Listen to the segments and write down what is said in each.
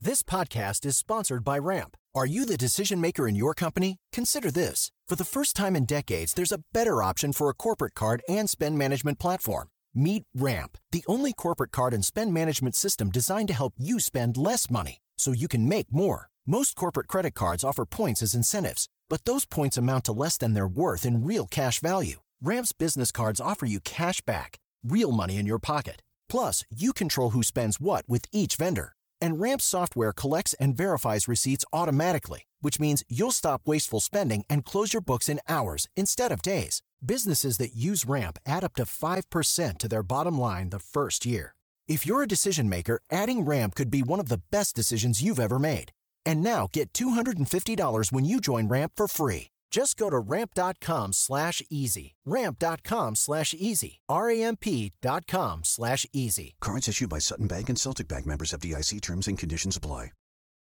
This podcast is sponsored by Ramp. Are you the decision maker in your company? Consider this. For the first time in decades, there's a better option for a corporate card and spend management platform. Meet Ramp, the only corporate card and spend management system designed to help you spend less money so you can make more. Most corporate credit cards offer points as incentives, but those points amount to less than their worth in real cash value. Ramp's business cards offer you cash back, real money in your pocket. Plus, you control who spends what with each vendor. And Ramp software collects and verifies receipts automatically, which means you'll stop wasteful spending and close your books in hours instead of days. Businesses that use Ramp add up to 5% to their bottom line the first year. If you're a decision maker, adding Ramp could be one of the best decisions you've ever made. And now get $250 when you join Ramp for free. Just go to ramp.com slash easy. Ramp.com slash easy. R-A-M-P.com slash easy. Cards issued by Sutton Bank and Celtic Bank members FDIC terms and conditions apply.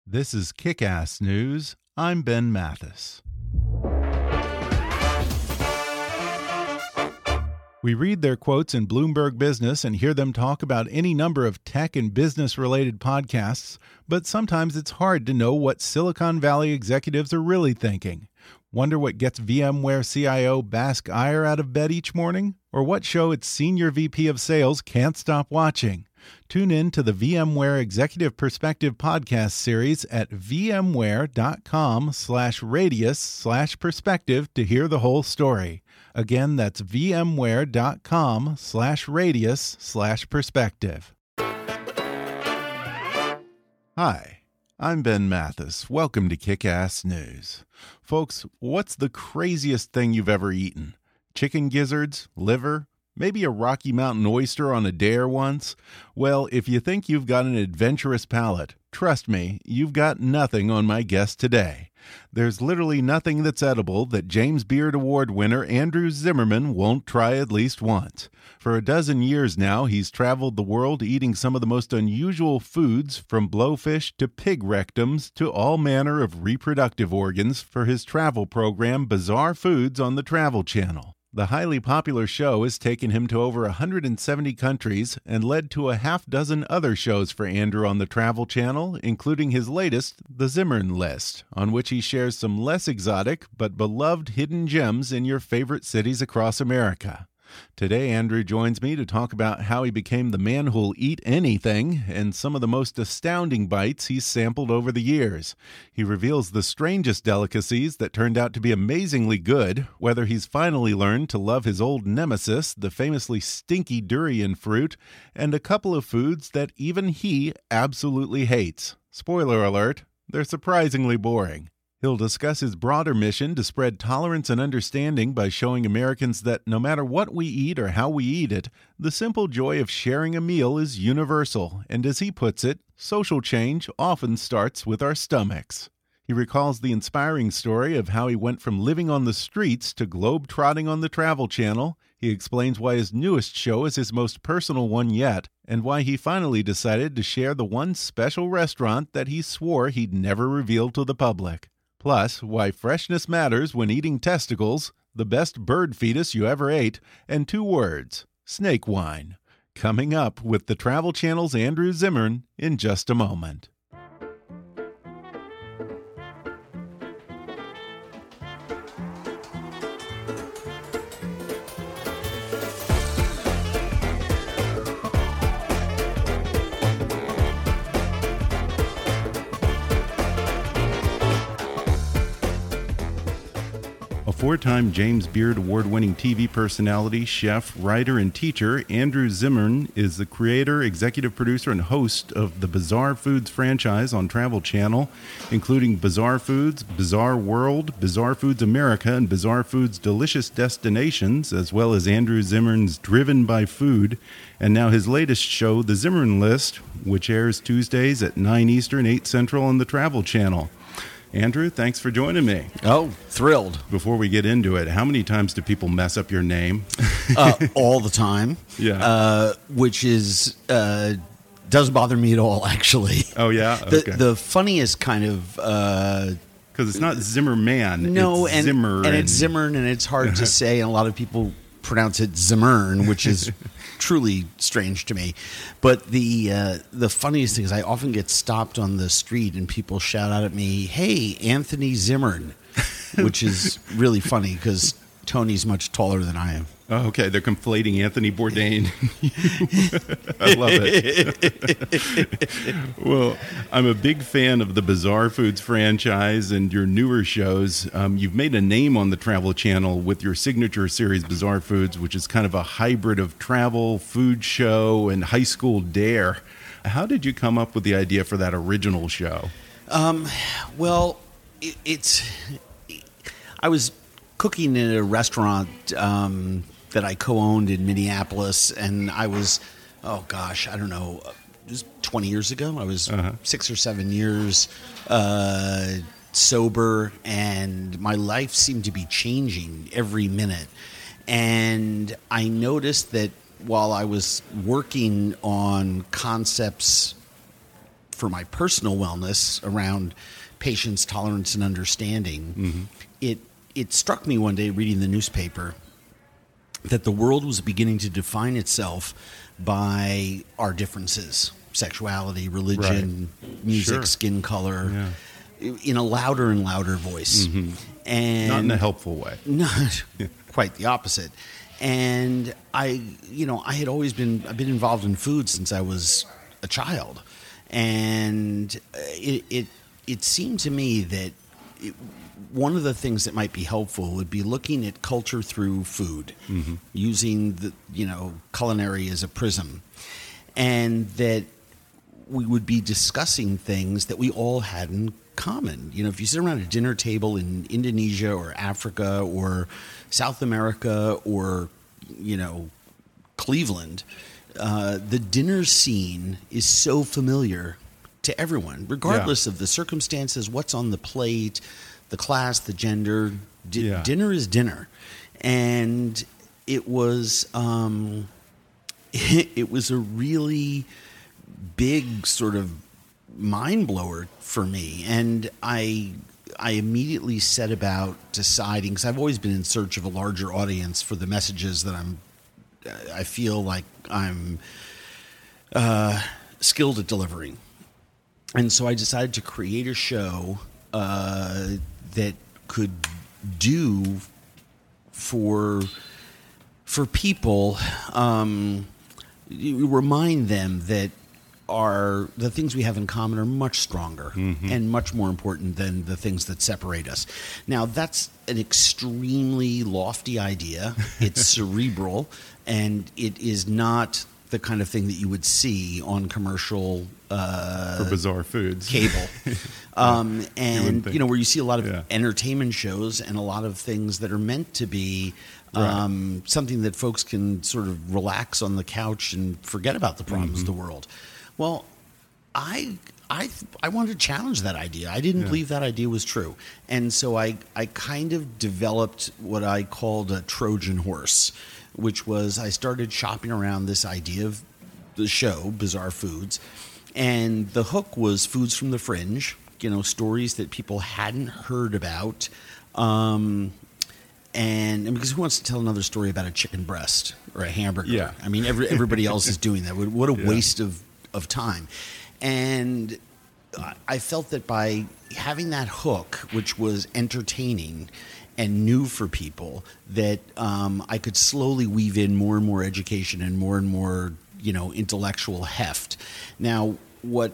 This is Kick Ass News. I'm Ben Mathis. We read their quotes in Bloomberg Business and hear them talk about any number of tech and business related podcasts, but sometimes it's hard to know what Silicon Valley executives are really thinking. Wonder what gets VMware CIO Bask Iyer out of bed each morning? Or what show its senior VP of sales can't stop watching? Tune in to the VMware Executive Perspective podcast series at vmware.com slash radius slash perspective to hear the whole story. Again, that's vmware.com slash radius slash perspective. Hi, I'm Ben Mathis. Welcome to Kick Ass News. Folks, what's the craziest thing you've ever eaten? Chicken gizzards? Liver? Maybe a Rocky Mountain oyster on a dare once? Well, if you think you've got an adventurous palate, trust me, you've got nothing on my guest today. There's literally nothing that's edible that James Beard Award winner Andrew Zimmern won't try at least once. For a dozen years now, he's traveled the world eating some of the most unusual foods, from blowfish to pig rectums to all manner of reproductive organs, for his travel program Bizarre Foods on the Travel Channel. The highly popular show has taken him to over 170 countries and led to a half dozen other shows for Andrew on the Travel Channel, including his latest, The Zimmern List, on which he shares some less exotic but beloved hidden gems in your favorite cities across America. Today, Andrew joins me to talk about how he became the man who'll eat anything and some of the most astounding bites he's sampled over the years. He reveals the strangest delicacies that turned out to be amazingly good, whether he's finally learned to love his old nemesis, the famously stinky durian fruit, and a couple of foods that even he absolutely hates. Spoiler alert, they're surprisingly boring. He'll discuss his broader mission to spread tolerance and understanding by showing Americans that no matter what we eat or how we eat it, the simple joy of sharing a meal is universal, and as he puts it, social change often starts with our stomachs. He recalls the inspiring story of how he went from living on the streets to globe trotting on the Travel Channel. He explains why his newest show is his most personal one yet, and why he finally decided to share the one special restaurant that he swore he'd never reveal to the public. Plus, why freshness matters when eating testicles, the best bird fetus you ever ate, and two words snake wine. Coming up with the Travel Channel's Andrew Zimmern in just a moment. Four time James Beard award winning TV personality, chef, writer, and teacher, Andrew Zimmern is the creator, executive producer, and host of the Bizarre Foods franchise on Travel Channel, including Bizarre Foods, Bizarre World, Bizarre Foods America, and Bizarre Foods Delicious Destinations, as well as Andrew Zimmern's Driven by Food, and now his latest show, The Zimmern List, which airs Tuesdays at 9 Eastern, 8 Central on the Travel Channel. Andrew, thanks for joining me. Oh, thrilled. Before we get into it, how many times do people mess up your name? uh, all the time. Yeah. Uh, which is uh, doesn't bother me at all, actually. Oh yeah. The the funniest kind of uh, because it's not Zimmerman. no, it's and Zimmer and it's Zimmern, and it's hard to say, and a lot of people pronounce it Zimmern, which is truly strange to me. But the uh, the funniest thing is, I often get stopped on the street, and people shout out at me, "Hey, Anthony Zimmern," which is really funny because Tony's much taller than I am. Oh, okay, they're conflating Anthony Bourdain. I love it. well, I'm a big fan of the Bizarre Foods franchise and your newer shows. Um, you've made a name on the Travel Channel with your signature series, Bizarre Foods, which is kind of a hybrid of travel, food show, and high school dare. How did you come up with the idea for that original show? Um, well, it, it's. I was cooking in a restaurant um, that I co-owned in Minneapolis, and I was, oh gosh, I don't know, just 20 years ago. I was Uh-huh. six or seven years uh, sober, and my life seemed to be changing every minute. And I noticed that while I was working on concepts for my personal wellness around patience, tolerance, and understanding, it it struck me one day reading the newspaper that the world was beginning to define itself by our differences sexuality religion music Sure. skin color in a louder and louder voice and Not in a helpful way. not quite the opposite. And I, you know, I had always been I've been involved in food since I was a child, and uh, it it, it seemed to me that it, one of the things that might be helpful would be looking at culture through food, using the you know culinary as a prism, and that we would be discussing things that we all had in common. You know, if you sit around a dinner table in Indonesia or Africa or South America or, you know, Cleveland, uh, the dinner scene is so familiar to everyone, regardless of the circumstances, what's on the plate, the class, the gender. Di- Yeah. Dinner is dinner. And it was. Um, it, was a really big sort of mind blower for me and i i immediately set about deciding because i've always been in search of a larger audience for the messages that i'm i feel like i'm uh, skilled at delivering and so i decided to create a show uh, that could do for for people um, you remind them that are the things we have in common are much stronger and much more important than the things that separate us. Now that's an extremely lofty idea. It's cerebral and it is not the kind of thing that you would see on commercial uh, For bizarre foods. cable. Um, and think. you know where you see a lot of Yeah. entertainment shows and a lot of things that are meant to be um, something that folks can sort of relax on the couch and forget about the problems Mm-hmm. of the world. Well, I I I wanted to challenge that idea. I didn't believe that idea was true, and so I I kind of developed what I called a Trojan horse, which was I started shopping around this idea of the show Bizarre Foods, and the hook was foods from the fringe. You know, stories that people hadn't heard about. Um, and, and because who wants to tell another story about a chicken breast or a hamburger? Yeah. I mean, every, everybody else is doing that. What what a Yeah. waste of, of time. And I felt that by having that hook, which was entertaining and new for people, that um, I could slowly weave in more and more education and more and more, you know, intellectual heft. Now, what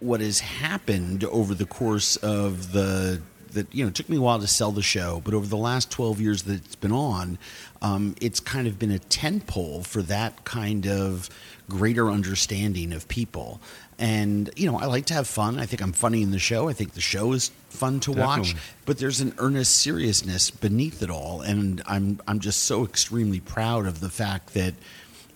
what has happened over the course of the that you know it took me a while to sell the show, but over the last twelve years that it's been on, um, it's kind of been a tent pole for that kind of greater understanding of people. And you know, I like to have fun. I think I'm funny in the show. I think the show is fun to watch. But there's an earnest seriousness beneath it all, and I'm I'm just so extremely proud of the fact that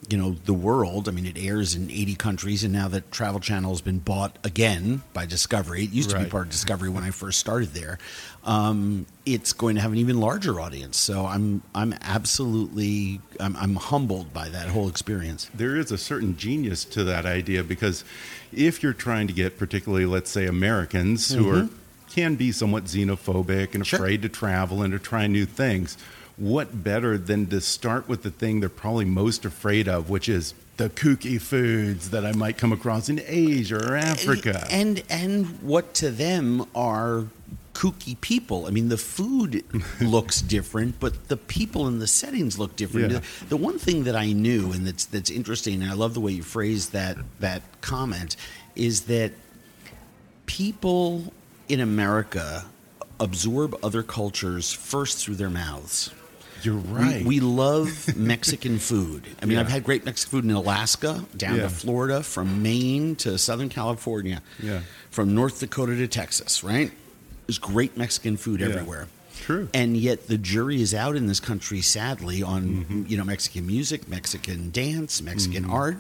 you know the world. I mean, it airs in 80 countries, and now that Travel Channel has been bought again by Discovery, it used to be part of Discovery when I first started there. Um, it's going to have an even larger audience. So I'm I'm absolutely I'm, I'm humbled by that whole experience. there is a certain genius to that idea because if you're trying to get particularly let's say americans who are can be somewhat xenophobic and Sure. afraid to travel and to try new things what better than to start with the thing they're probably most afraid of which is the kooky foods that i might come across in asia or africa and and what to them are kooky people. I mean, the food looks different, but the people and the settings look different. Yeah. The one thing that I knew, and that's that's interesting, and I love the way you phrased that that comment, is that people in America absorb other cultures first through their mouths. You're right We, we love Mexican food. I mean, Yeah. I've had great Mexican food in Alaska, down Yeah. to Florida, from Maine to Southern California, Yeah. from North Dakota to Texas, right? There's great Mexican food Yeah. everywhere. True. And yet the jury is out in this country, sadly, on Mm-hmm. you know Mexican music, Mexican dance, Mexican art.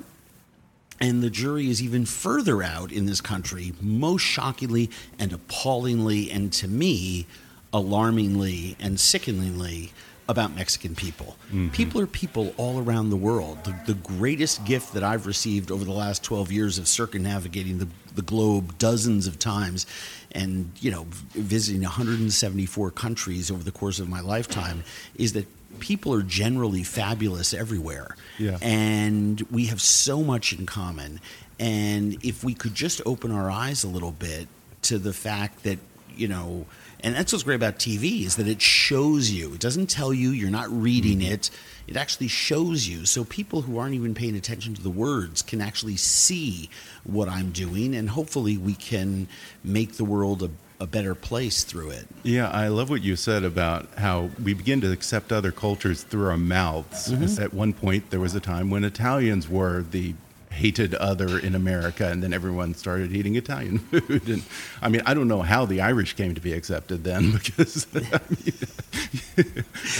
And the jury is even further out in this country, most shockingly and appallingly, and to me, alarmingly and sickeningly, about Mexican people. Mm-hmm. People are people all around the world. The, the greatest gift that I've received over the last 12 years of circumnavigating the, the globe dozens of times and, you know, visiting 174 countries over the course of my lifetime is that people are generally fabulous everywhere Yeah. and we have so much in common. And if we could just open our eyes a little bit to the fact that, you know, and that's what's great about TV is that it shows you. It doesn't tell you, you're not reading it. It actually shows you. So people who aren't even paying attention to the words can actually see what I'm doing. And hopefully we can make the world a, a better place through it. Yeah, I love what you said about how we begin to accept other cultures through our mouths. Mm-hmm. At one point, there was a time when Italians were the hated other in America, and then everyone started eating Italian food. And I mean, I don't know how the Irish came to be accepted then, because I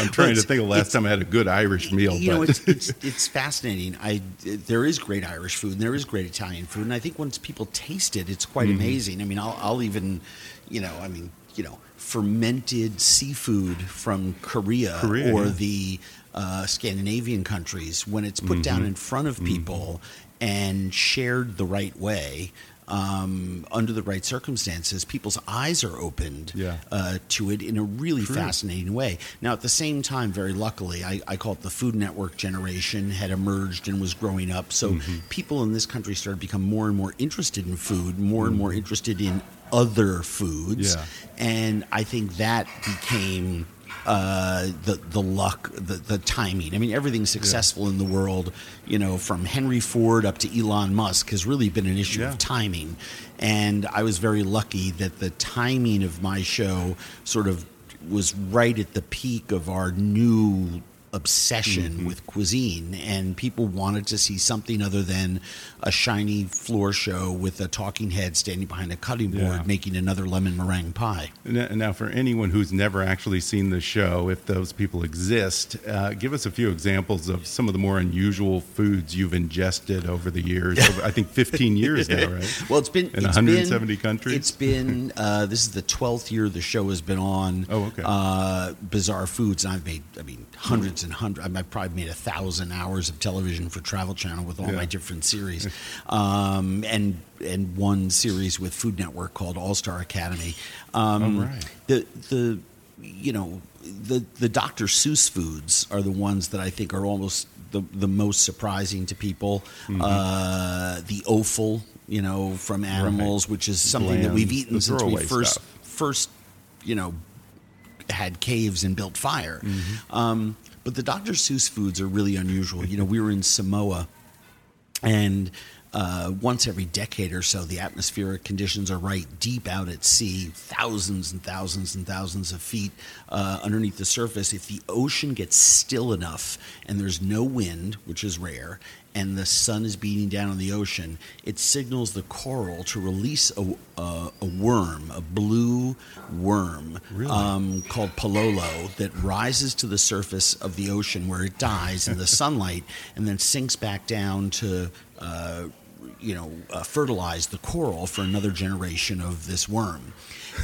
I'm trying to think of the last time I had a good Irish meal. You know, it's, it's it's fascinating. I there is great Irish food and there is great Italian food, and I think once people taste it, it's quite Mm-hmm. amazing. I mean, I'll, I'll even, you know, I mean, you know, fermented seafood from Korea, Korea, or yeah. the uh, Scandinavian countries when it's put down Mm-hmm. in front of people and shared the right way. Um, under the right circumstances, people's eyes are opened Yeah. uh, to it in a really fascinating way. Now, at the same time, very luckily, I, I call it the Food Network generation had emerged and was growing up. So Mm-hmm. people in this country started to become more and more interested in food, more and more interested in other foods, Mm-hmm. Yeah. and I think that became. Uh, the the luck, the the timing. I mean, everything successful in the world, you know, from Henry Ford up to Elon Musk, has really been an issue Yeah. of timing. And I was very lucky that the timing of my show sort of was right at the peak of our new obsession Mm-hmm. with cuisine and people wanted to see something other than a shiny floor show with a talking head standing behind a cutting board Yeah. making another lemon meringue pie Now, now, for anyone who's never actually seen the show, if those people exist, uh, give us a few examples of some of the more unusual foods you've ingested over the years. Over, I think 15 years now, right? Well, it's been in it's 170 been, countries. It's been uh, this is the twelfth year the show has been on. Oh, okay. Uh, Bizarre Foods, and I've made I mean hundreds and hundreds. I've probably made a thousand hours of television for Travel Channel with all Yeah. my different series, um, and and one series with Food Network called All Star Academy. Um, Oh, right. The the you know the the Dr. Seuss foods are the ones that I think are almost the the most surprising to people. Mm-hmm. Uh, the offal, you know, from animals, which is something that we've eaten since we first stuff. first you know had caves and built fire. Mm-hmm. Um, but the Dr. Seuss foods are really unusual. You know, we were in Samoa and uh, once every decade or so, the atmospheric conditions are right deep out at sea, thousands and thousands and thousands of feet uh, underneath the surface. If the ocean gets still enough and there's no wind, which is rare, and the sun is beating down on the ocean, it signals the coral to release a, a, a worm, a blue worm um, called palolo that rises to the surface of the ocean where it dies in the sunlight and then sinks back down to. Uh, you know, uh, fertilize the coral for another generation of this worm.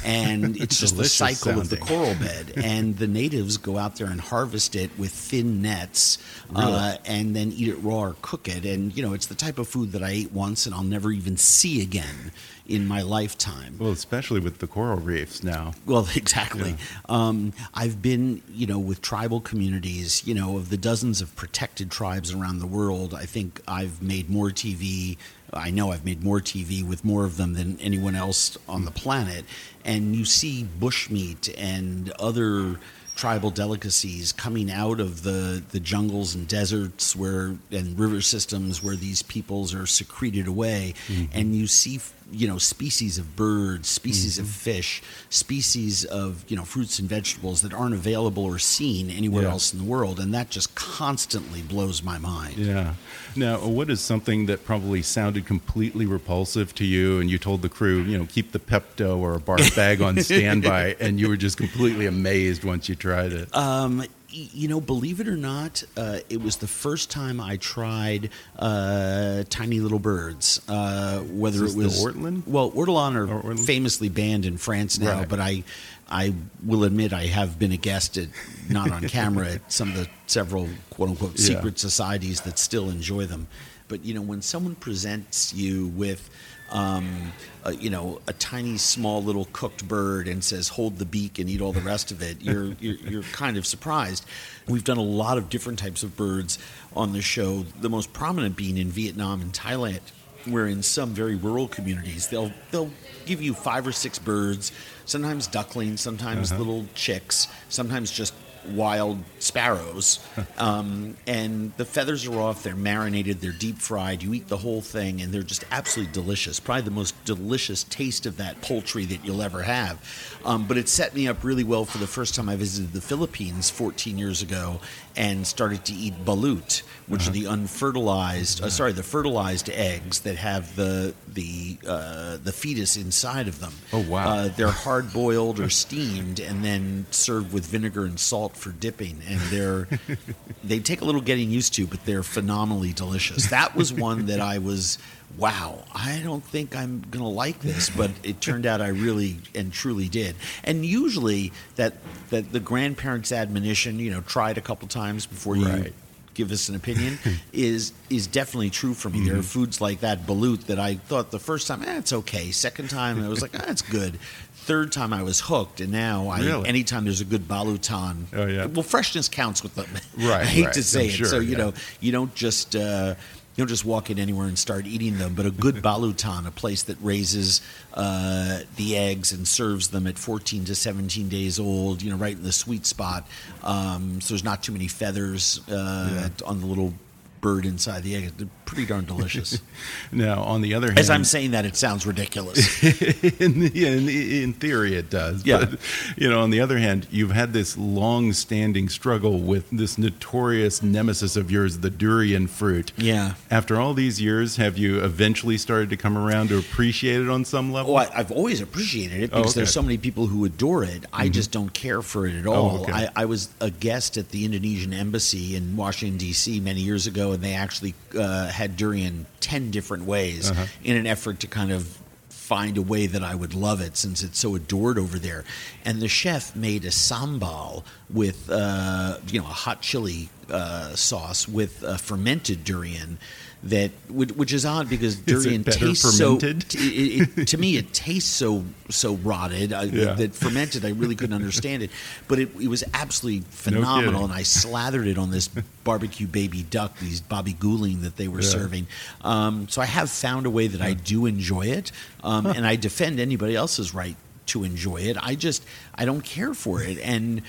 And it's just the cycle of the coral bed. And the natives go out there and harvest it with thin nets uh, and then eat it raw or cook it. And, you know, it's the type of food that I ate once and I'll never even see again in my lifetime. Well, especially with the coral reefs now. Well, exactly. Um, I've been, you know, with tribal communities, you know, of the dozens of protected tribes around the world. I think I've made more TV. I know I've made more TV with more of them than anyone else on the planet. And you see bushmeat and other tribal delicacies coming out of the, the jungles and deserts where and river systems where these peoples are secreted away and you see you know species of birds species of fish species of you know fruits and vegetables that aren't available or seen anywhere Yeah. else in the world and that just constantly blows my mind Yeah. Now, what is something that probably sounded completely repulsive to you, and you told the crew, you know, keep the Pepto or a barf bag on standby, and you were just completely amazed once you tried it? Um, you know, believe it or not, uh, it was the first time I tried uh, tiny little birds. Uh, whether Is it was ortolan? well, ortolan are Or ortolan? famously banned in France now, Right. but I, I will admit I have been a guest at not on camera at some of the several quote unquote Yeah. secret societies that still enjoy them. But you know, when someone presents you with um, uh, you know, a tiny, small, little cooked bird and says, "Hold the beak and eat all the rest of it," you're, you're you're kind of surprised. We've done a lot of different types of birds on the show. The most prominent being in Vietnam and Thailand, where in some very rural communities they'll they'll give you five or six birds, sometimes ducklings, sometimes little chicks, sometimes just wild sparrows um, and the feathers are off they're marinated they're deep fried you eat the whole thing and they're just absolutely delicious probably the most delicious taste of that poultry that you'll ever have. Um, but it set me up really well for the first time. I visited the philippines 14 years ago and started to eat balut which are the unfertilized uh, sorry the fertilized eggs that have the the uh, the fetus inside of them. Oh, wow. uh, they're hard boiled or steamed and then served with vinegar and salt for dipping and they're they take a little getting used to but they're phenomenally delicious that was one that i was wow i don't think i'm gonna like this but it turned out i really and truly did and usually that that the grandparents admonition you know try it a couple times before you Right. give us an opinion is is definitely true for me. There are foods like that balut that I thought the first time, eh, it's okay. Second time, I was like, ah, it's good. Third time, I was hooked, and now I Really? anytime there's a good balutan, Oh, yeah. well, freshness counts with them. Right, I hate right. to say I'm it, sure, so you yeah. know you don't just. Uh, you don't just walk in anywhere and start eating them, but a good balutan, a place that raises uh, the eggs and serves them at 14 to 17 days old, you know, right in the sweet spot. Um, so there's not too many feathers uh, on the little bird inside the egg. They're pretty darn delicious. Now, on the other hand, As I'm saying that, it sounds ridiculous. in, the, in, in theory, it does. Yeah. But, you know, on the other hand, you've had this long standing struggle with this notorious nemesis of yours, the durian fruit. Yeah. After all these years, have you eventually started to come around to appreciate it on some level? Oh, I, I've always appreciated it oh, because Oh, okay. there's so many people who adore it. I mm-hmm. just don't care for it at oh, all. okay. I, I was a guest at the Indonesian embassy in Washington D.C. many years ago, and they actually uh, had durian ten different ways in an effort to kind of find a way that I would love it since it's so adored over there. And the chef made a sambal with uh, you know a hot chili uh, sauce with uh, fermented durian. That which, which is odd because durian tastes fermented? so. It, it, to me, it tastes so so rotted I, Yeah. that fermented. I really couldn't understand it, but it, it was absolutely phenomenal. kidding. and I slathered it on this barbecue baby duck, these bebek guling that they were serving. Um, so I have found a way that I do enjoy it, um, and I defend anybody else's right to enjoy it. I just I don't care for it, and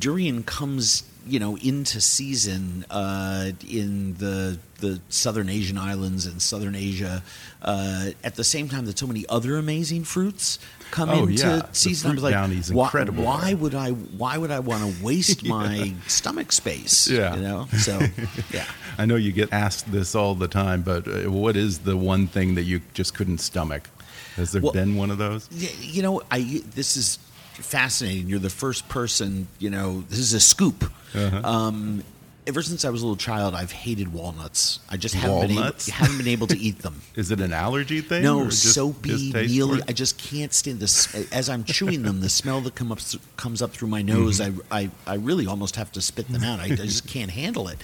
durian comes you know into season uh, in the the southern Asian islands and southern Asia uh, at the same time that so many other amazing fruits come Oh, into yeah. Season. I fruit was like, why, incredible why would I? Why would I want to waste my stomach space? Yeah. you know. So yeah. I know you get asked this all the time, but uh, what is the one thing that you just couldn't stomach? Has there Well- been one of those? Yeah, you know, I this is fascinating. You're the first person. You know, this is a scoop. Uh-huh. Um, ever since I was a little child, I've hated walnuts. I just haven't been able, haven't been able to eat them. Is it an allergy thing? No, just soapy, mealy. I just can't stand this. As I'm chewing them, the smell that come up comes up through my nose. Mm-hmm. I, I I really almost have to spit them out. I, I just can't handle it.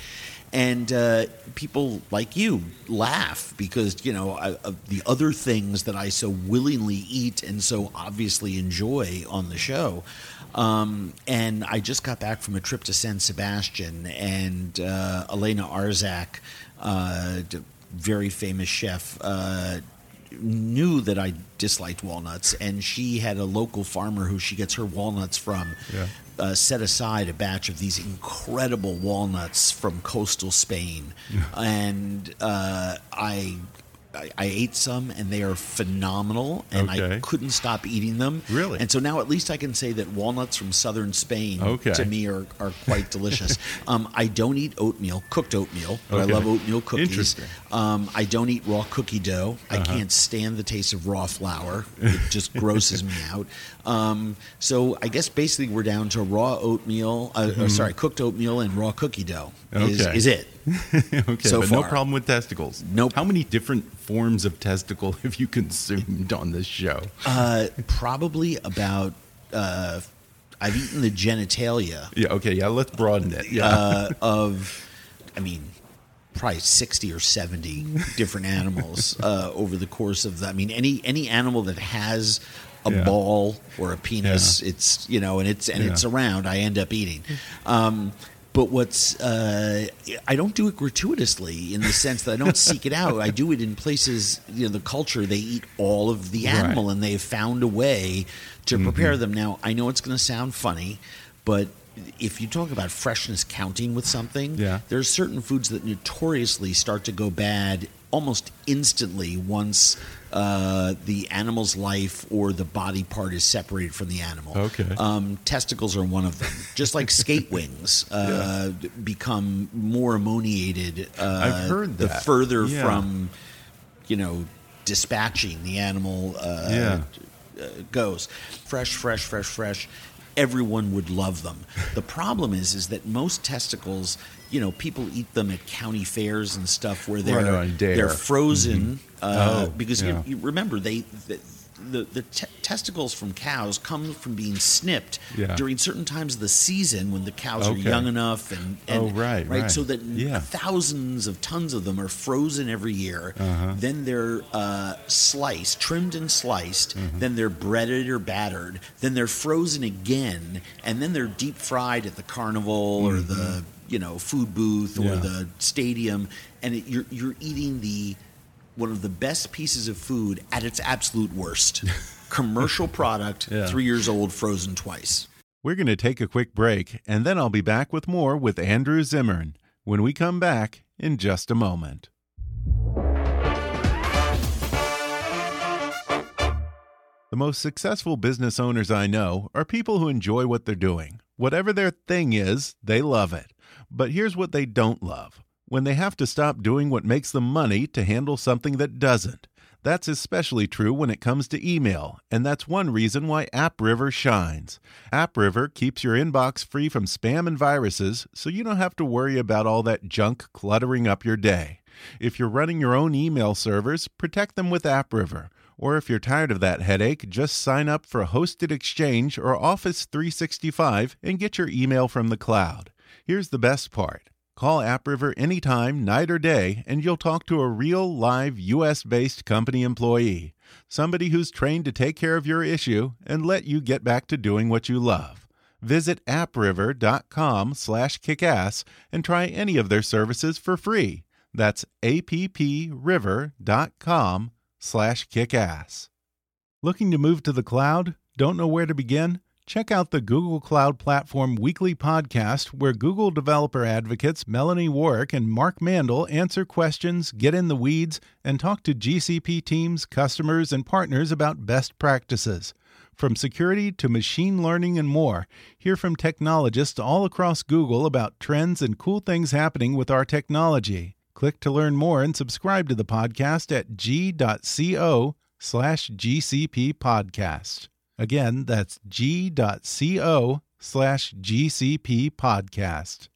And uh, people like you laugh because you know I, the other things that I so willingly eat and so obviously enjoy on the show. Um, and I just got back from a trip to San Sebastian, and uh, Elena Arzak, uh, very famous chef, uh, knew that I disliked walnuts, and she had a local farmer who she gets her walnuts from. Yeah. Uh, set aside a batch of these incredible walnuts from coastal Spain, and uh, I, I I ate some, and they are phenomenal, and I couldn't stop eating them. Really? And so now at least I can say that walnuts from southern Spain Okay. to me are, are quite delicious. um, I don't eat oatmeal, cooked oatmeal, but Okay. I love oatmeal cookies. Interesting. Uh-huh. Um, I don't eat raw cookie dough. I can't stand the taste of raw flour. It just grosses me out. Um, so I guess basically we're down to raw oatmeal, uh, or sorry, cooked oatmeal and raw cookie dough is, Mm-hmm. Okay. is it. okay, so but no problem with testicles. Nope. How many different forms of testicle have you consumed on this show? Uh, probably about, uh, I've eaten the genitalia yeah. Okay. Yeah. Let's broaden it. Yeah. uh, of, I mean, probably sixty or seventy different animals uh, over the course of the. I mean, any any animal that has a Yeah. ball or a penis, Yeah. it's you know, and it's and Yeah. it's around. I end up eating. Um, but what's uh, I don't do it gratuitously in the sense that I don't seek it out. I do it in places, you know, the culture they eat all of the Right. animal, and they've found a way to prepare them. Now I know it's going to sound funny, but if you talk about freshness counting with something, Yeah. are certain foods that notoriously start to go bad almost instantly once uh, the animal's life or the body part is separated from the animal. Okay. Um, testicles are one of them. Just like skate wings uh, become more ammoniated. Uh, I've heard the further Yeah. from, you know, dispatching the animal uh, Yeah. uh, goes. Fresh, fresh, fresh, fresh. Everyone would love them. The problem is, is that most testicles, you know, people eat them at county fairs and stuff where they're Right, they're frozen uh, Oh, because yeah. you, you remember they. The, the, the te- testicles from cows come from being snipped Yeah. during certain times of the season when the cows are young enough and, and Oh, right, right. so that Yeah. thousands of tons of them are frozen every year. Uh-huh. Then they're uh, sliced, trimmed and sliced. Mm-hmm. Then they're breaded or battered. Then they're frozen again, and then they're deep fried at the carnival or the you know food booth or Mm-hmm. Yeah. the stadium, and it, you're you're eating the one of the best pieces of food at its absolute worst. Commercial product, Yeah. three years old, frozen twice. We're going to take a quick break, and then I'll be back with more with Andrew Zimmern when we come back in just a moment. The most successful business owners I know are people who enjoy what they're doing. Whatever their thing is, they love it. But here's what they don't love when they have to stop doing what makes them money to handle something that doesn't. That's especially true when it comes to email, and that's one reason why AppRiver shines. AppRiver keeps your inbox free from spam and viruses, so you don't have to worry about all that junk cluttering up your day. If you're running your own email servers, protect them with AppRiver. Or if you're tired of that headache, just sign up for Hosted Exchange or Office 365 and get your email from the cloud. Here's the best part. Call AppRiver anytime, night or day, and you'll talk to a real, live, US based company employee. Somebody who's trained to take care of your issue and let you get back to doing what you love. Visit appriver.com slash kickass and try any of their services for free. That's appriver.com slash kickass. Looking to move to the cloud? Don't know where to begin? Check out the Google Cloud Platform Weekly Podcast, where Google developer advocates Melanie Warrick and Mark Mandel answer questions, get in the weeds, and talk to GCP teams, customers, and partners about best practices. From security to machine learning and more, hear from technologists all across Google about trends and cool things happening with our technology. Click to learn more and subscribe to the podcast at g.co slash GCP podcast. Again, that's g.co slash GCP podcast.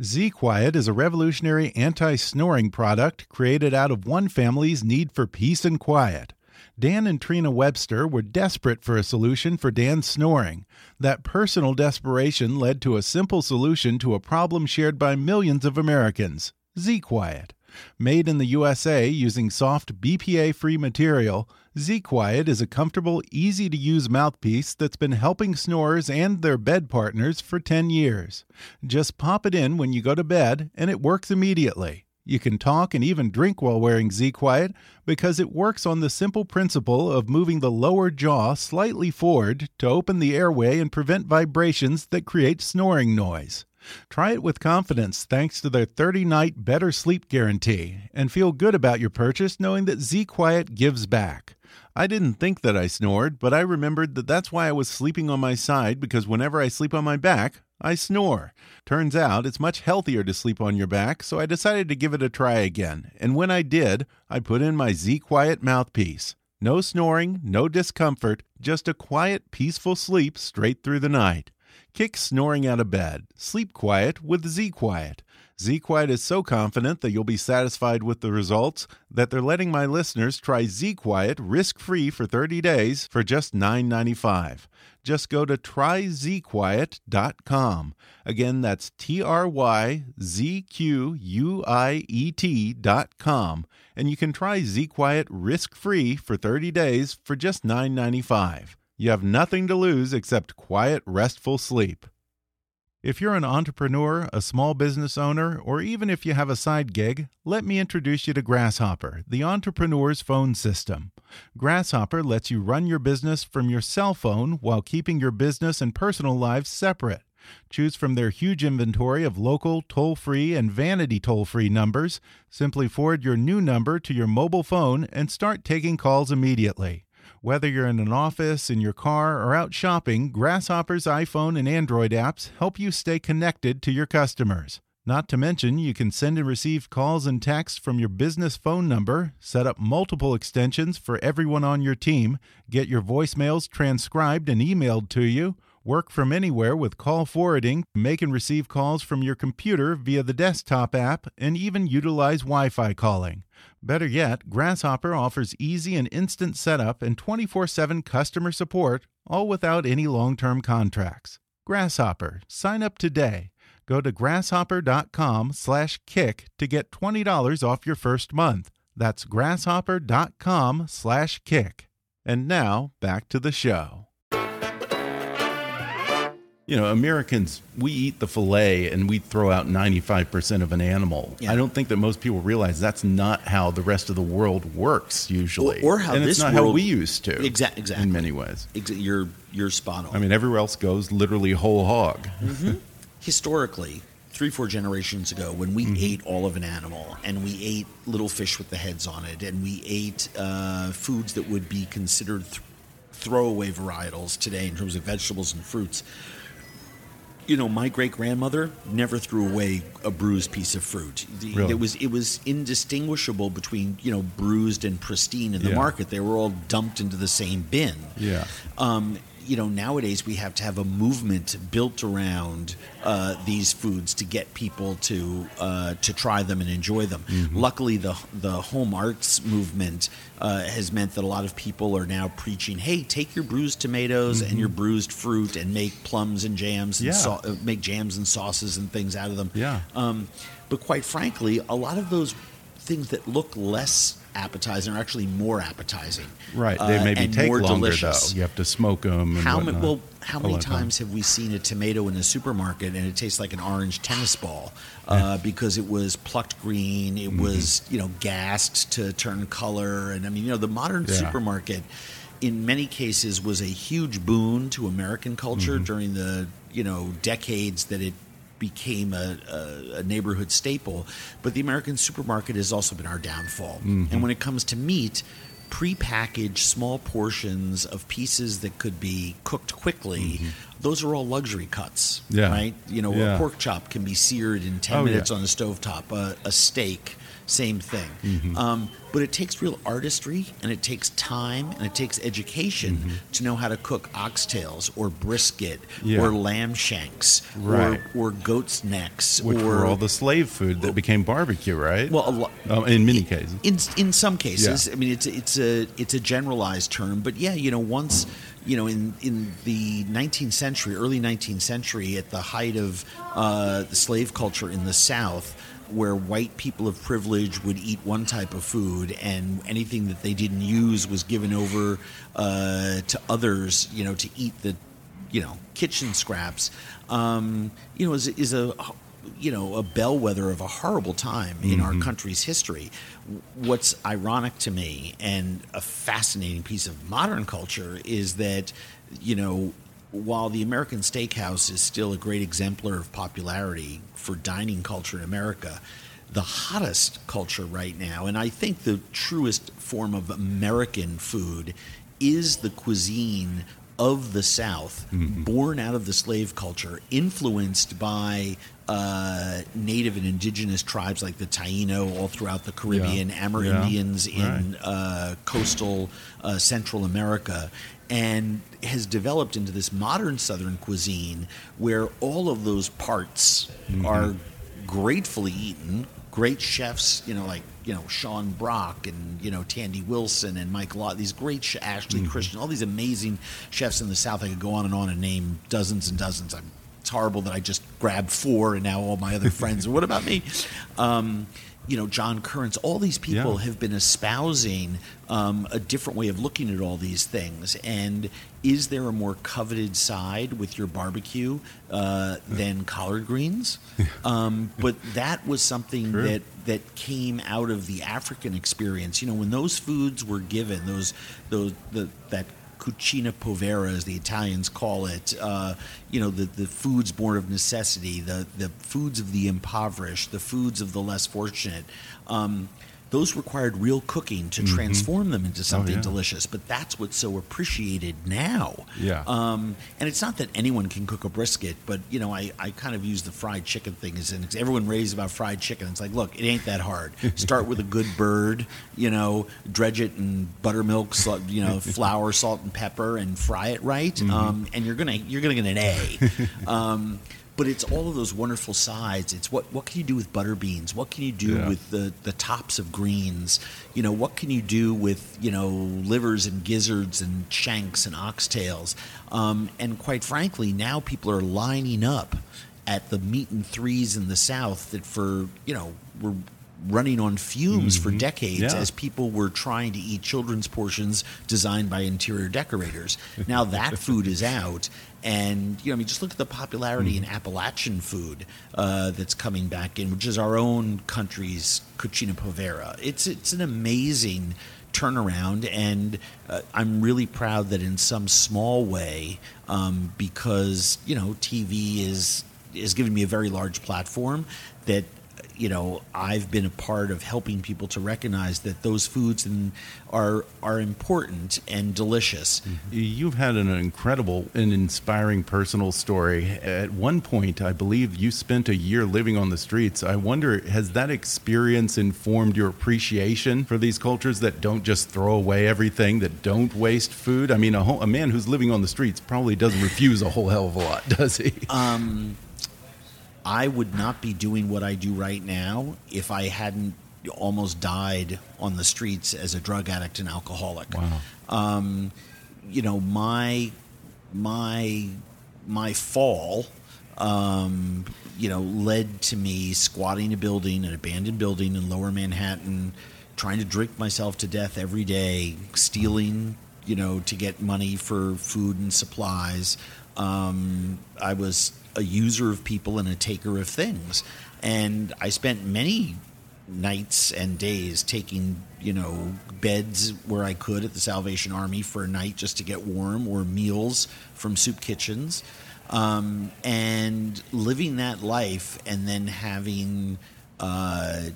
Z Quiet is a revolutionary anti snoring product created out of one family's need for peace and quiet. Dan and Trina Webster were desperate for a solution for Dan's snoring. That personal desperation led to a simple solution to a problem shared by millions of Americans Z Quiet. Made in the USA using soft BPA free material, Z Quiet is a comfortable, easy to use mouthpiece that's been helping snorers and their bed partners for 10 years. Just pop it in when you go to bed, and it works immediately. You can talk and even drink while wearing Z Quiet because it works on the simple principle of moving the lower jaw slightly forward to open the airway and prevent vibrations that create snoring noise. Try it with confidence thanks to their 30 night better sleep guarantee and feel good about your purchase knowing that Z Quiet gives back. I didn't think that I snored, but I remembered that that's why I was sleeping on my side because whenever I sleep on my back, I snore. Turns out it's much healthier to sleep on your back, so I decided to give it a try again. And when I did, I put in my Z Quiet mouthpiece. No snoring, no discomfort, just a quiet, peaceful sleep straight through the night. Kick snoring out of bed. Sleep quiet with Z Quiet. Z Quiet is so confident that you'll be satisfied with the results that they're letting my listeners try Z Quiet risk free for 30 days for just $9.95. Just go to tryzquiet.com. Again, that's T R Y Z Q U I E T.com. And you can try Z Quiet risk free for 30 days for just $9.95. You have nothing to lose except quiet, restful sleep. If you're an entrepreneur, a small business owner, or even if you have a side gig, let me introduce you to Grasshopper, the entrepreneur's phone system. Grasshopper lets you run your business from your cell phone while keeping your business and personal lives separate. Choose from their huge inventory of local, toll free, and vanity toll free numbers. Simply forward your new number to your mobile phone and start taking calls immediately. Whether you're in an office, in your car, or out shopping, Grasshopper's iPhone and Android apps help you stay connected to your customers. Not to mention, you can send and receive calls and texts from your business phone number, set up multiple extensions for everyone on your team, get your voicemails transcribed and emailed to you, work from anywhere with call forwarding, make and receive calls from your computer via the desktop app, and even utilize Wi Fi calling. Better yet, Grasshopper offers easy and instant setup and 24 7 customer support, all without any long term contracts. Grasshopper, sign up today. Go to grasshopper.com slash kick to get $20 off your first month. That's grasshopper.com slash kick. And now, back to the show you know, Americans, we eat the filet and we throw out 95% of an animal. Yeah. I don't think that most people realize that's not how the rest of the world works usually. Or, or how and this it's not world, how we used to. Exactly. Exactly. In many ways. Exa you're, you're spot on. I mean, everywhere else goes literally whole hog. Mm -hmm. Historically, three, four generations ago, when we mm -hmm. ate all of an animal and we ate little fish with the heads on it and we ate uh, foods that would be considered th throwaway varietals today in terms of vegetables and fruits, you know, my great grandmother never threw away a bruised piece of fruit. Really? It was it was indistinguishable between you know bruised and pristine in the Yeah. market. They were all dumped into the same bin. Yeah. Um, you know, nowadays we have to have a movement built around uh, these foods to get people to uh, to try them and enjoy them. Luckily, the the home arts movement uh, has meant that a lot of people are now preaching, "Hey, take your bruised tomatoes and your bruised fruit and make plums and jams and Yeah. sau- uh, make jams and sauces and things out of them." Yeah. Um, but quite frankly, a lot of those things that look less appetizing are actually more appetizing. Right. They uh, maybe and take longer delicious. though. You have to smoke them. And How whatnot. Well, how many times have we seen a tomato in a supermarket and it tastes like an orange tennis ball uh, because it was plucked green, it Mm-hmm. was you know gassed to turn color, and I mean you know the modern Yeah. supermarket in many cases was a huge boon to American culture during the you know decades that it became a, a, a neighborhood staple. But the American supermarket has also been our downfall. Mm-hmm. And when it comes to meat, prepackaged small portions of pieces that could be cooked quickly. Mm-hmm. Those are all luxury cuts, Yeah. right? You know, Yeah. a pork chop can be seared in 10 Oh, minutes yeah. on the stovetop. A, a steak, same thing. Mm-hmm. Um, but it takes real artistry and it takes time and it takes education Mm-hmm. to know how to cook oxtails or brisket Yeah. or lamb shanks Right. or, or goat's necks Which or were all the slave food that became barbecue, right? well, a lo- um, in many cases. in in some cases, Yeah. I mean, it's it's a it's a generalized term, but yeah, you know, once you know, in in the 19th century, early 19th century, at the height of uh, the slave culture in the South, where white people of privilege would eat one type of food, and anything that they didn't use was given over uh, to others, you know, to eat the you know kitchen scraps. Um, you know is, is a you know a bellwether of a horrible time in our country's history. What's ironic to me and a fascinating piece of modern culture is that you know while the American steakhouse is still a great exemplar of popularity for dining culture in America, the hottest culture right now, and I think the truest form of American food, is the cuisine of the South, born out of the slave culture, influenced by uh, native and indigenous tribes like the Taino all throughout the Caribbean, Yeah. Amerindians Yeah. In uh, coastal uh, Central America, and has developed into this modern Southern cuisine where all of those parts are gratefully eaten. Great chefs, you know, like you know Sean Brock and you know Tandy Wilson and Mike Lata, these great sh- Ashley Christensen, all these amazing chefs in the South. I could go on and on and name dozens and dozens. I'm, it's horrible that I just grabbed four and now all my other friends. what about me? Um, you know, John Currence, all these people Yeah. have been espousing um, a different way of looking at all these things. And is there a more coveted side with your barbecue uh, than collard greens? Um, but that was something True. that that came out of the African experience. You know, when those foods were given, those those the that cucina povera, as the Italians call it, uh, you know, the, the foods born of necessity, the, the foods of the impoverished, the foods of the less fortunate. Um, those required real cooking to transform them into something yeah. delicious, but that's what's so appreciated now. Yeah. Um, and it's not that anyone can cook a brisket, but you know, I, I kind of use the fried chicken thing as an everyone raves about fried chicken. It's like, look, it ain't that hard. Start with a good bird, you know, dredge it in buttermilk, salt, you know, flour, salt, and pepper, and fry it right, um, and you're gonna you're gonna get an A. Um, but it's all of those wonderful sides. It's what what can you do with butter beans? What can you do Yeah. with the the tops of greens? You know, what can you do with you know livers and gizzards and shanks and oxtails? Um, and quite frankly, now people are lining up at the meat and threes in the South that for you know were running on fumes for decades Mm-hmm. Yeah. as people were trying to eat children's portions designed by interior decorators. Now that food is out, and you know, I mean, just look at the popularity in Appalachian food uh, that's coming back in, which is our own country's cucina povera. It's it's an amazing turnaround, and uh, I'm really proud that in some small way, um, because you know, TV is is giving me a very large platform that you know I've been a part of helping people to recognize that those foods and are are important and delicious. Mm-hmm. You've had an incredible and inspiring personal story. At one point, I believe you spent a year living on the streets. I wonder, has that experience informed your appreciation for these cultures that don't just throw away everything, that don't waste food? I mean, a, whole, a man who's living on the streets probably doesn't refuse a whole hell of a lot, does he? Um, I would not be doing what I do right now if I hadn't almost died on the streets as a drug addict and alcoholic. Wow. Um, you know, my my my fall um, you know, led to me squatting a building, an abandoned building in lower Manhattan, trying to drink myself to death every day, stealing, you know, to get money for food and supplies. Um, I was a user of people and a taker of things. And I spent many nights and days taking you know beds where I could at the Salvation Army for a night just to get warm, or meals from soup kitchens, um, and living that life, and then having. Uh,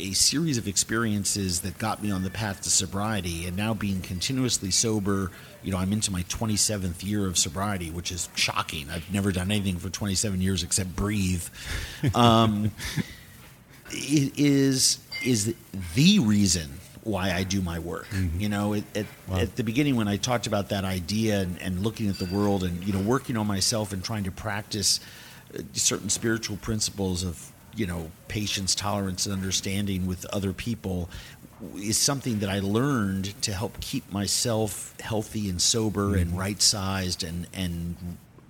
a series of experiences that got me on the path to sobriety and now being continuously sober you know i'm into my 27th year of sobriety which is shocking i've never done anything for 27 years except breathe um, it is is the reason why I do my work. Mm-hmm. You know, it, it, wow. at the beginning when I talked about that idea and, and, looking at the world and you know working on myself and trying to practice uh, certain spiritual principles of you know patience, tolerance, and understanding with other people is something that I learned to help keep myself healthy and sober mm-hmm. and right sized and and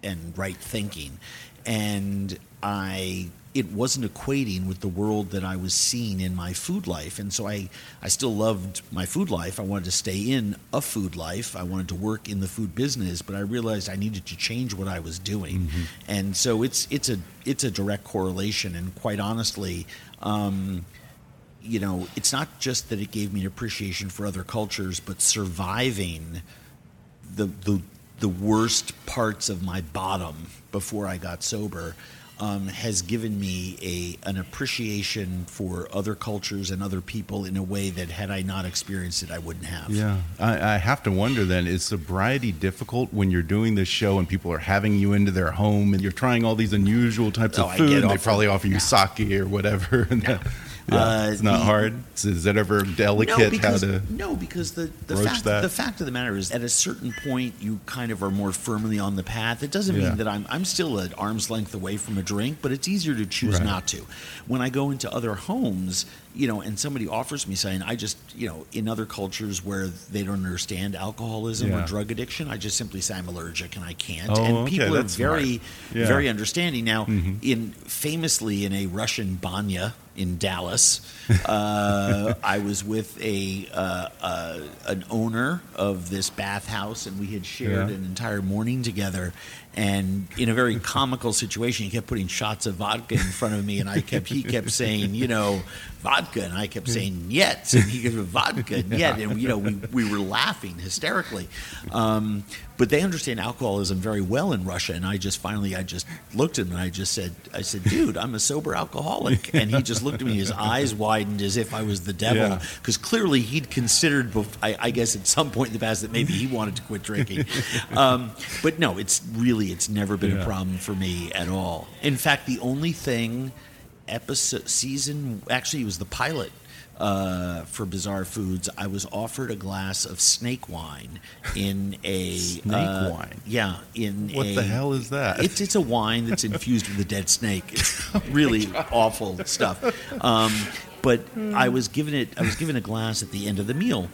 and right thinking. And I it wasn't equating with the world that I was seeing in my food life. And so I, I still loved my food life. I wanted to stay in a food life. I wanted to work in the food business, but I realized I needed to change what I was doing. Mm-hmm. And so it's it's a it's a direct correlation. And quite honestly, um, you know, it's not just that it gave me an appreciation for other cultures, but surviving the the the worst parts of my bottom before I got sober um, has given me a an appreciation for other cultures and other people in a way that had I not experienced it, I wouldn't have. Yeah, I, I have to wonder then: is sobriety difficult when you're doing this show and people are having you into their home and you're trying all these unusual types oh, of food? and they probably offer you sake or whatever. Yeah, uh, it's not the, hard. Is that ever delicate no, because, how to no? Because the the fact, that? the fact of the matter is, at a certain point, you kind of are more firmly on the path. It doesn't yeah. mean that I'm I'm still at arm's length away from a drink, but it's easier to choose right. not to. When I go into other homes, you know, and somebody offers me saying, I just, you know, in other cultures where they don't understand alcoholism yeah. or drug addiction, I just simply say I'm allergic and I can't. Oh, and okay, people are very, yeah. very understanding. Now, mm-hmm. in famously in a Russian banya in Dallas, uh, I was with a uh, uh, an owner of this bathhouse, and we had shared yeah. an entire morning together. And in a very comical situation, he kept putting shots of vodka in front of me, and I kept he kept saying, you know, vodka, and I kept saying yet, and he goes vodka and yet, and you know we, we were laughing hysterically. Um, but they understand alcoholism very well in Russia, and I just finally I just looked at him and I just said I said, dude, I'm a sober alcoholic, and he just looked at me, his eyes widened as if I was the devil, because yeah. clearly he'd considered, I, I, guess at some point in the past that maybe he wanted to quit drinking, um, but no, it's really it's never been yeah. a problem for me at all. In fact, the only thing episode season actually it was the pilot uh, for Bizarre Foods, I was offered a glass of snake wine in a snake uh, wine. Yeah, in what a, the hell is that? It's it's a wine that's infused with a dead snake. It's oh really awful stuff. Um, but I was given it. I was given a glass at the end of the meal,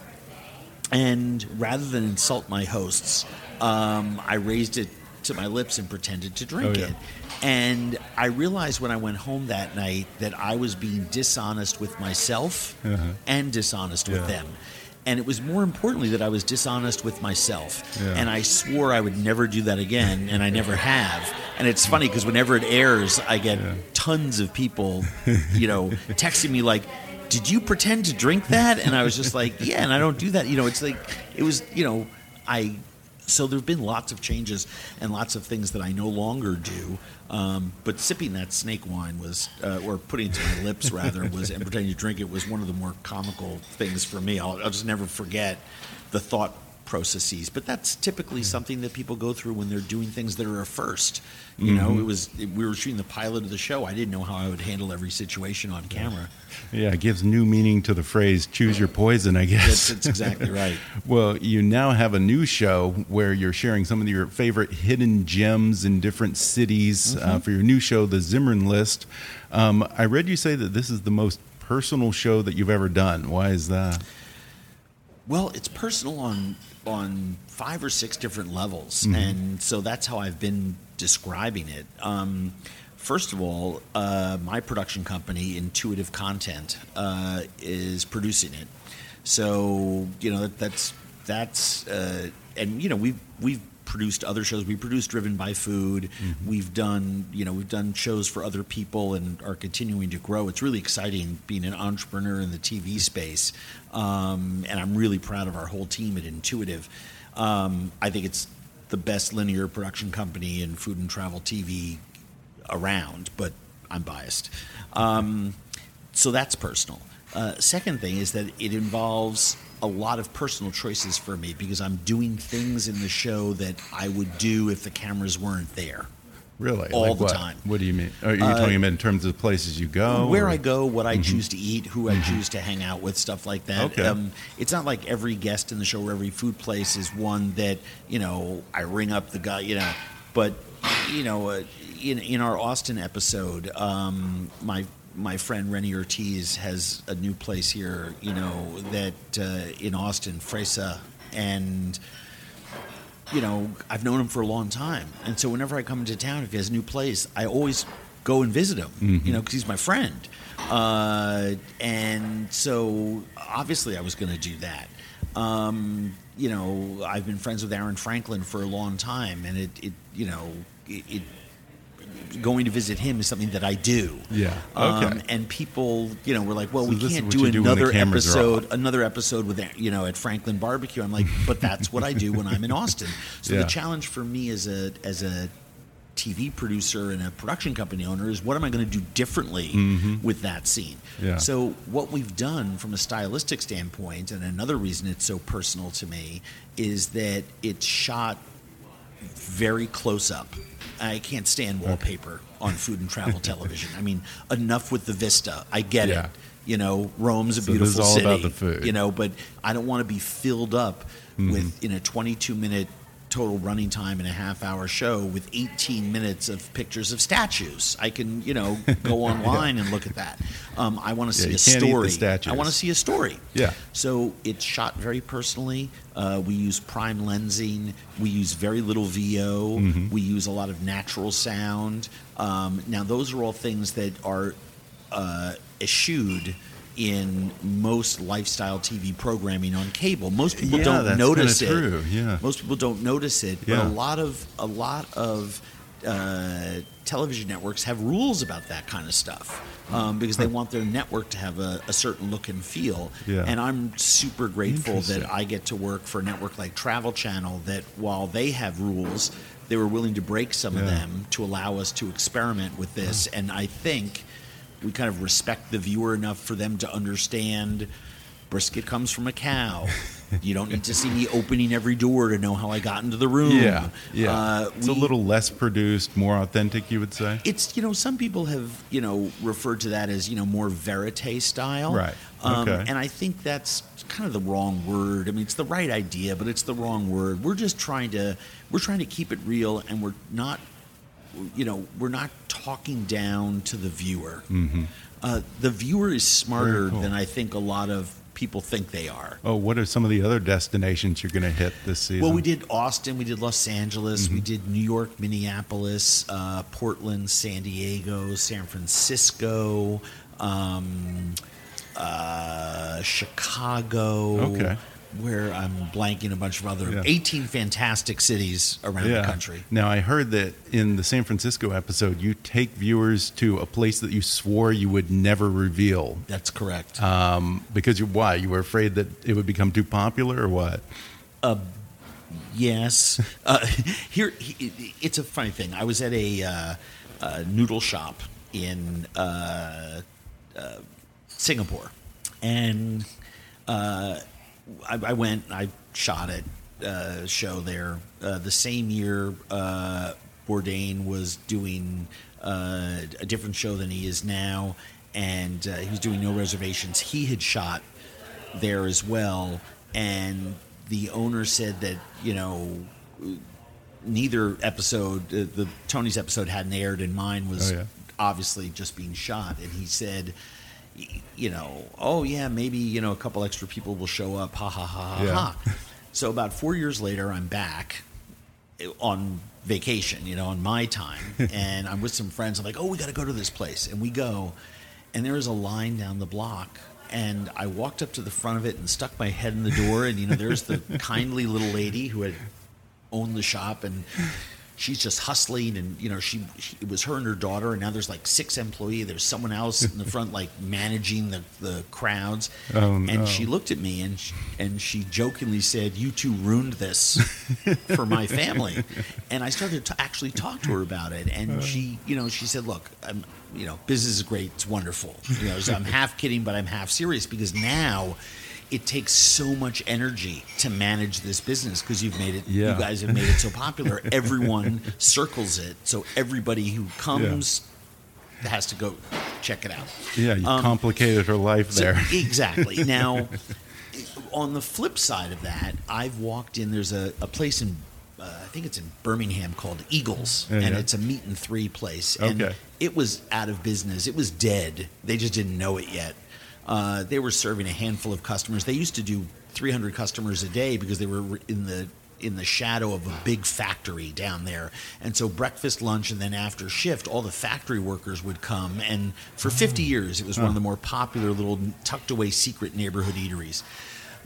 and rather than insult my hosts, um, I raised it to my lips and pretended to drink oh, yeah. it. And I realized when I went home that night that I was being dishonest with myself uh-huh. and dishonest with them. And it was more importantly that I was dishonest with myself. Yeah. And I swore I would never do that again, and I never have. And it's funny because whenever it airs, I get yeah. tons of people, you know, texting me like, did you pretend to drink that? And I was just like, yeah, and I don't do that. You know, it's like, it was, you know, I so there have been lots of changes and lots of things that I no longer do. Um, but sipping that snake wine was, uh, or putting it to my lips rather, was and pretending to drink it was one of the more comical things for me. I'll, I'll just never forget the thought processes. But that's typically something that people go through when they're doing things that are a first. You mm-hmm. know, it was we were shooting the pilot of the show. I didn't know how I would handle every situation on camera. Yeah, it gives new meaning to the phrase "choose your poison." I guess that's, that's exactly right. well, you now have a new show where you're sharing some of your favorite hidden gems in different cities uh, mm-hmm. uh, for your new show, The Zimmern List. Um, I read you say that this is the most personal show that you've ever done. Why is that? Well, it's personal on on five or six different levels, mm-hmm. and so that's how I've been describing it. Um, first of all, uh, my production company, Intuitive Content, uh, is producing it. So you know that, that's that's uh, and you know we've we've produced other shows. We produced Driven by Food. We've done, you know, we've done shows for other people and are continuing to grow. It's really exciting being an entrepreneur in the TV space, um, and I'm really proud of our whole team at Intuitive. Um, I think it's the best linear production company in food and travel TV around, but I'm biased. Um, so that's personal. Uh, second thing is that it involves a lot of personal choices for me because I'm doing things in the show that I would do if the cameras weren't there. Really? All Like the what? time. What do you mean? Are you talking about in terms of the places you go? Where or- I go, what I choose to eat, who I choose to hang out with, stuff like that. Okay. Um, it's not like every guest in the show or every food place is one that you know I ring up the guy, you know. But you know, uh, in in our Austin episode, um, my my friend Rennie Ortiz has a new place here, you know, that uh, in Austin, Fresa, and you know, I've known him for a long time, and so whenever I come into town, if he has a new place, I always go and visit him. You know, because he's my friend, uh, and so obviously I was going to do that. Um, you know, I've been friends with Aaron Franklin for a long time, and it, it you know, it, it going to visit him is something that I do. Yeah, Um, okay. and people, you know, were like, "Well, So we can't do you do another episode, another episode with you know at Franklin Barbecue." I'm like, "But that's what I do when I'm in Austin." So Yeah. the challenge for me as a as a TV producer and a production company owner is what am I going to do differently with that scene? Mm-hmm. Yeah. So what we've done from a stylistic standpoint, and another reason it's so personal to me, is that it's shot very close up. I can't stand wallpaper on food and travel television. I mean, enough with the vista. I get Yeah. it. You know, Rome's a So this beautiful is all city. about the food. You know, but I don't want to be filled up Mm-hmm. with in a 22 minute total running time in a half hour show with 18 minutes of pictures of statues. I can, you know, go online and look at that. Um, I want to Yeah, see a can't eat the story. I want to see a story. Yeah. So it's shot very personally. Uh, we use prime lensing. We use very little VO. Mm-hmm. We use a lot of natural sound. Um, now, those are all things that are uh, eschewed in most lifestyle TV programming on cable. Most people Yeah, don't notice it. true, yeah. Most people don't notice it, Yeah. but a lot of a lot of uh, television networks have rules about that kind of stuff um, because they want their network to have a, a certain look and feel. Yeah. And I'm super grateful that I get to work for a network like Travel Channel that while they have rules, they were willing to break some of them to allow us to experiment with this. And I think we kind of respect the viewer enough for them to understand brisket comes from a cow. You don't need to see me opening every door to know how I got into the room. Yeah, yeah. Uh, it's a little less produced, more authentic, you would say. it's you know some people have you know referred to that as you know more verite style Right. um, Okay. and i think that's kind of the wrong word i mean it's the right idea but it's the wrong word we're just trying to we're trying to keep it real and we're not you know we're not talking down to the viewer uh, the viewer is smarter Mm-hmm. Cool. than i think a lot of people think they are Oh, what are some of the other destinations you're going to hit this season? Well, we did Austin, we did Los Angeles, Mm-hmm. we did New York, Minneapolis, uh, Portland, San Diego, San Francisco, um, uh, Chicago. Okay. Where I'm blanking a bunch of other Yeah. 18 fantastic cities around the country. Now, I heard that in the San Francisco episode, you take viewers to a place that you swore you would never reveal. That's correct. Um, because you why? You were afraid that it would become too popular, or what? Yes. Uh, here, it's a funny thing. I was at a, uh, a noodle shop in uh, uh, Singapore, and uh, I, I went. I shot it. Uh, show there uh, the same year. Uh, Bourdain was doing uh, a different show than he is now, and uh, he was doing no reservations. He had shot there as well, and the owner said that you know neither episode, uh, the Tony's episode hadn't aired, and mine was Oh, yeah. obviously just being shot. And he said, you know, oh yeah, maybe you know a couple extra people will show up. Ha ha ha ha Yeah. ha. So about four years later, I'm back uh, on vacation, you know, on my time, and I'm with some friends. I'm like, oh, we got to go to this place, and we go, and there is a line down the block. And I walked up to the front of it and stuck my head in the door, and you know, there's the kindly little lady who had owned the shop and she's just hustling and you know she, she it was her and her daughter and now there's like six employee there's someone else in the front like managing the, the crowds. Oh, and no. she looked at me and she, and she jokingly said you two ruined this for my family. And i started to actually talk to her about it and uh. she you know she said look i'm you know business is great it's wonderful you know so i'm half kidding but i'm half serious because now it takes so much energy to manage this business because you've made it Yeah. you guys have made it so popular everyone circles it so everybody who comes has to go check it out Yeah, you Um, complicated her life so- there. exactly. Now, on the flip side of that, I've walked in. There's a, a place in, uh, I think it's in Birmingham called Eagles, Yeah, and yeah. it's a meat and three place. And Okay. it was out of business. It was dead. They just didn't know it yet. Uh, they were serving a handful of customers. They used to do 300 customers a day because they were in the in the shadow of a big factory down there. And so breakfast, lunch, and then after shift, all the factory workers would come. And for 50 years, it was one of the more popular little tucked away secret neighborhood eateries.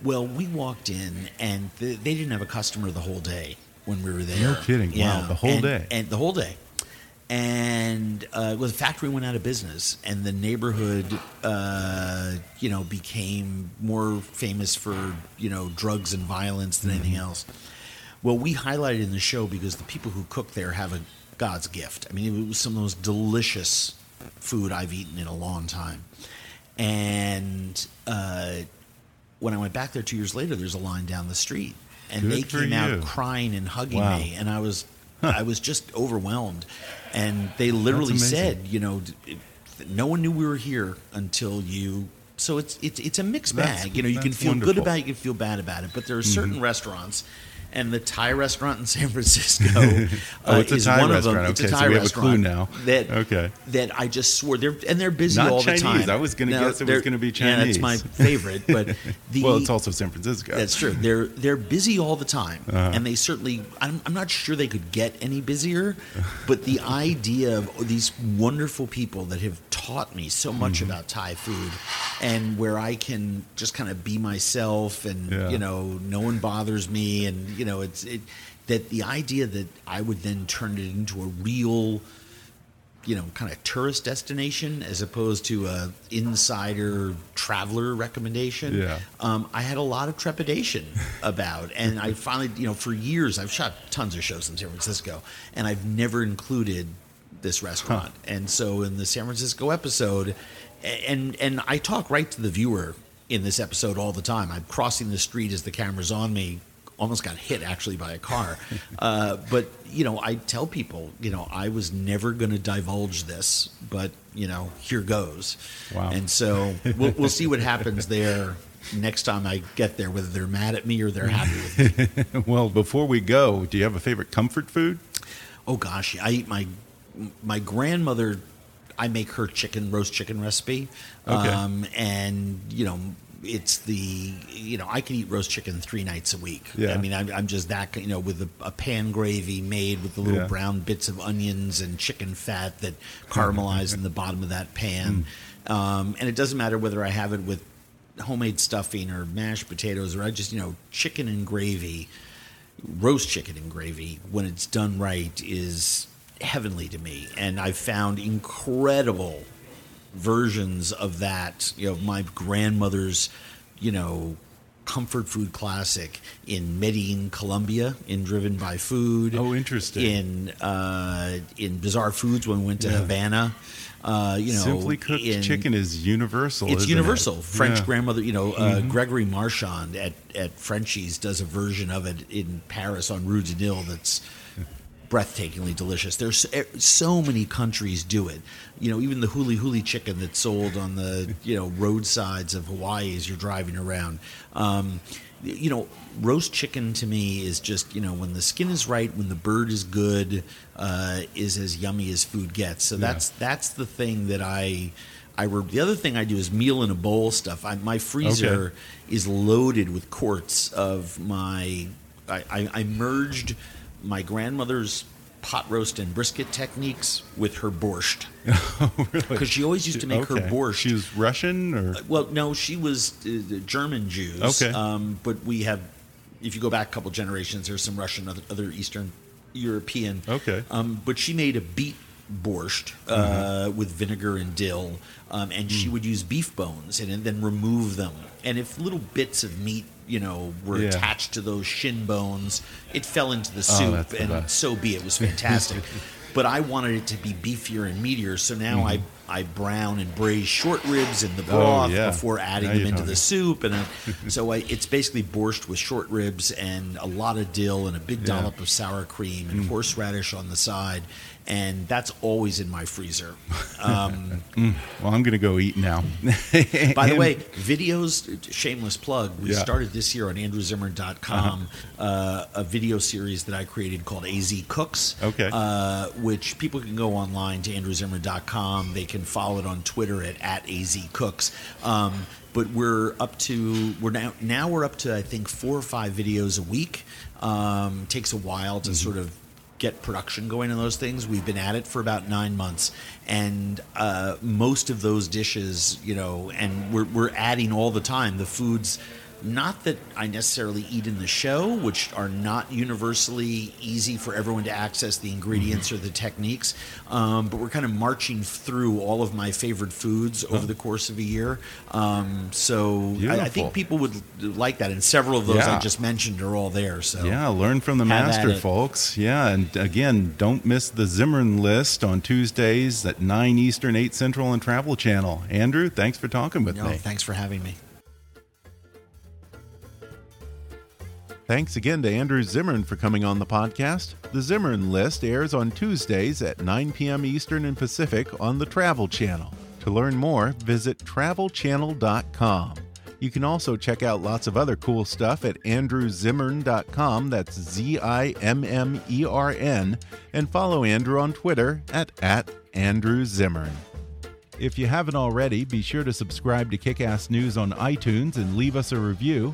Well, we walked in and th- they didn't have a customer the whole day when we were there. No kidding. Wow, the whole And- day. And the whole day and uh, well, the factory went out of business, and the neighborhood, uh, you know, became more famous for you know drugs and violence than anything Mm-hmm. else. Well, we highlighted in the show because the people who cook there have a God's gift. I mean, it was some of the most delicious food I've eaten in a long time, and uh, when I went back there two years later, there's a line down the street, and Good they came you. out crying and hugging Wow. me, and I was I was just overwhelmed, and they literally said, you know, it- no one knew we were here until you. So it's it's it's a mixed That's- bag. You know, you can feel good wonderful. Mm-hmm. about it, you can feel bad about it, but there are certain restaurants. And the Thai restaurant in San Francisco uh, Oh, it's a is Thai one of them. It's Okay, a so Thai we have a restaurant clue now. That Okay. that I just swore they're and they're busy Not all the time. I was gonna guess it was gonna be Yeah, that's my favorite. But the well, it's also San Francisco. that's true. They're they're busy all the time, Uh-huh. and they certainly. I'm, I'm not sure they could get any busier, but the idea of these wonderful people that have taught me so much Mm-hmm. about Thai food, and where I can just kind of be myself, and Yeah. you know, no one bothers me, and you know, it's it that the idea that I would then turn it into a real you know, kind of tourist destination as opposed to a insider traveler recommendation. Yeah. Um, I had a lot of trepidation about, and I finally, you know, for years I've shot tons of shows in San Francisco, and I've never included this restaurant. And so in the San Francisco episode, and and I talk right to the viewer in this episode all the time. I'm crossing the street as the camera's on me. Almost got hit actually by a car, uh, but you know I tell people you know I was never going to divulge this, but you know here goes. Wow. And so we'll, we'll see what happens there next time I get there, whether they're mad at me or they're happy with me. well, before we go, do you have a favorite comfort food? Oh gosh, I eat my my grandmother. I make her chicken roast chicken recipe, Okay. um, and you know it's the you know I can eat roast chicken three nights a week. Yeah. I mean I'm, I'm just that you know with a, a pan gravy made with the little Yeah. brown bits of onions and chicken fat that caramelize in the bottom of that pan, Mm. um, and it doesn't matter whether I have it with homemade stuffing or mashed potatoes or I just you know chicken and gravy roast chicken and gravy when it's done right is heavenly to me and i've found incredible versions of that you know my grandmother's you know comfort food classic in medellin colombia in driven by food Oh, interesting. in uh, in bizarre foods when we went to havana uh, you know Simply cooked in- chicken is universal. it's universal. it? French Yeah. Mm-hmm. grandmother, you know, uh, Gregory Marchand at, at Frenchie's does a version of it in Paris on Rue de Nil that's breathtakingly delicious. There's so, so many countries do it. You know, even the huli huli chicken that's sold on the you know roadsides of Hawaii as you're driving around. Um, you know, roast chicken to me is just you know when the skin is right, when the bird is good, uh, is as yummy as food gets. So that's that's the thing that I. I re- the other thing I do is meal in a bowl stuff. I, my freezer Okay. is loaded with quarts of my. I, I, I merged my grandmother's pot roast and brisket techniques with her borscht Oh, really? because she always used to make her borscht. She was Russian or well, no, she was uh, the German Jews. Okay. um, but we have if you go back a couple generations, there's some Russian, other, other Eastern European. Okay. Um, but she made a beet borscht uh, Mm-hmm. with vinegar and dill, um, and she Mm. would use beef bones and, and then remove them. And if little bits of meat, you know, were Yeah. attached to those shin bones, it fell into the Oh, soup, the and so be it. It was fantastic. but I wanted it to be beefier and meatier, so now I I brown and braise short ribs in the broth Mm-hmm. Oh, yeah. before adding Now them into the soup, and so I, it's basically borscht with short ribs and a lot of dill and a big Yeah. dollop of sour cream and horseradish on the side, and that's always in my freezer. Um, Well, I'm going to go eat now. by the way, videos, shameless plug, we Yeah. Uh-huh. started this year on andrewzimmern.com uh, a video series that I created called AZ Cooks. Okay. Uh, which people can go online to andrewzimmern.com. They can follow it on Twitter at, at AZ Cooks. Um, but we're up to we're now now we're up to I think four or five videos a week. Um, takes a while to sort of get production going on those things. We've been at it for about nine months, and uh, most of those dishes, you know, and we're we're adding all the time the foods. Not that I necessarily eat in the show, which are not universally easy for everyone to access the ingredients or the techniques, um, but we're kind of marching through all of my favorite foods over the course of a year. Um, so I, I think people would like that, and several of those Yeah. I just mentioned are all there. So Yeah, learn from the master, folks. Yeah, and again, don't miss the Zimmern list on Tuesdays at 9 Eastern, 8 Central on Travel Channel. Andrew, thanks for talking with No, me. thanks for having me. Thanks again to Andrew Zimmern for coming on the podcast. The Zimmern List airs on Tuesdays at 9 p.m. Eastern and Pacific on the Travel Channel. To learn more, visit travelchannel.com. You can also check out lots of other cool stuff at andrewzimmern.com. That's Z I M M E R N. And follow Andrew on Twitter at, at Andrew Zimmern. If you haven't already, be sure to subscribe to Kickass News on iTunes and leave us a review.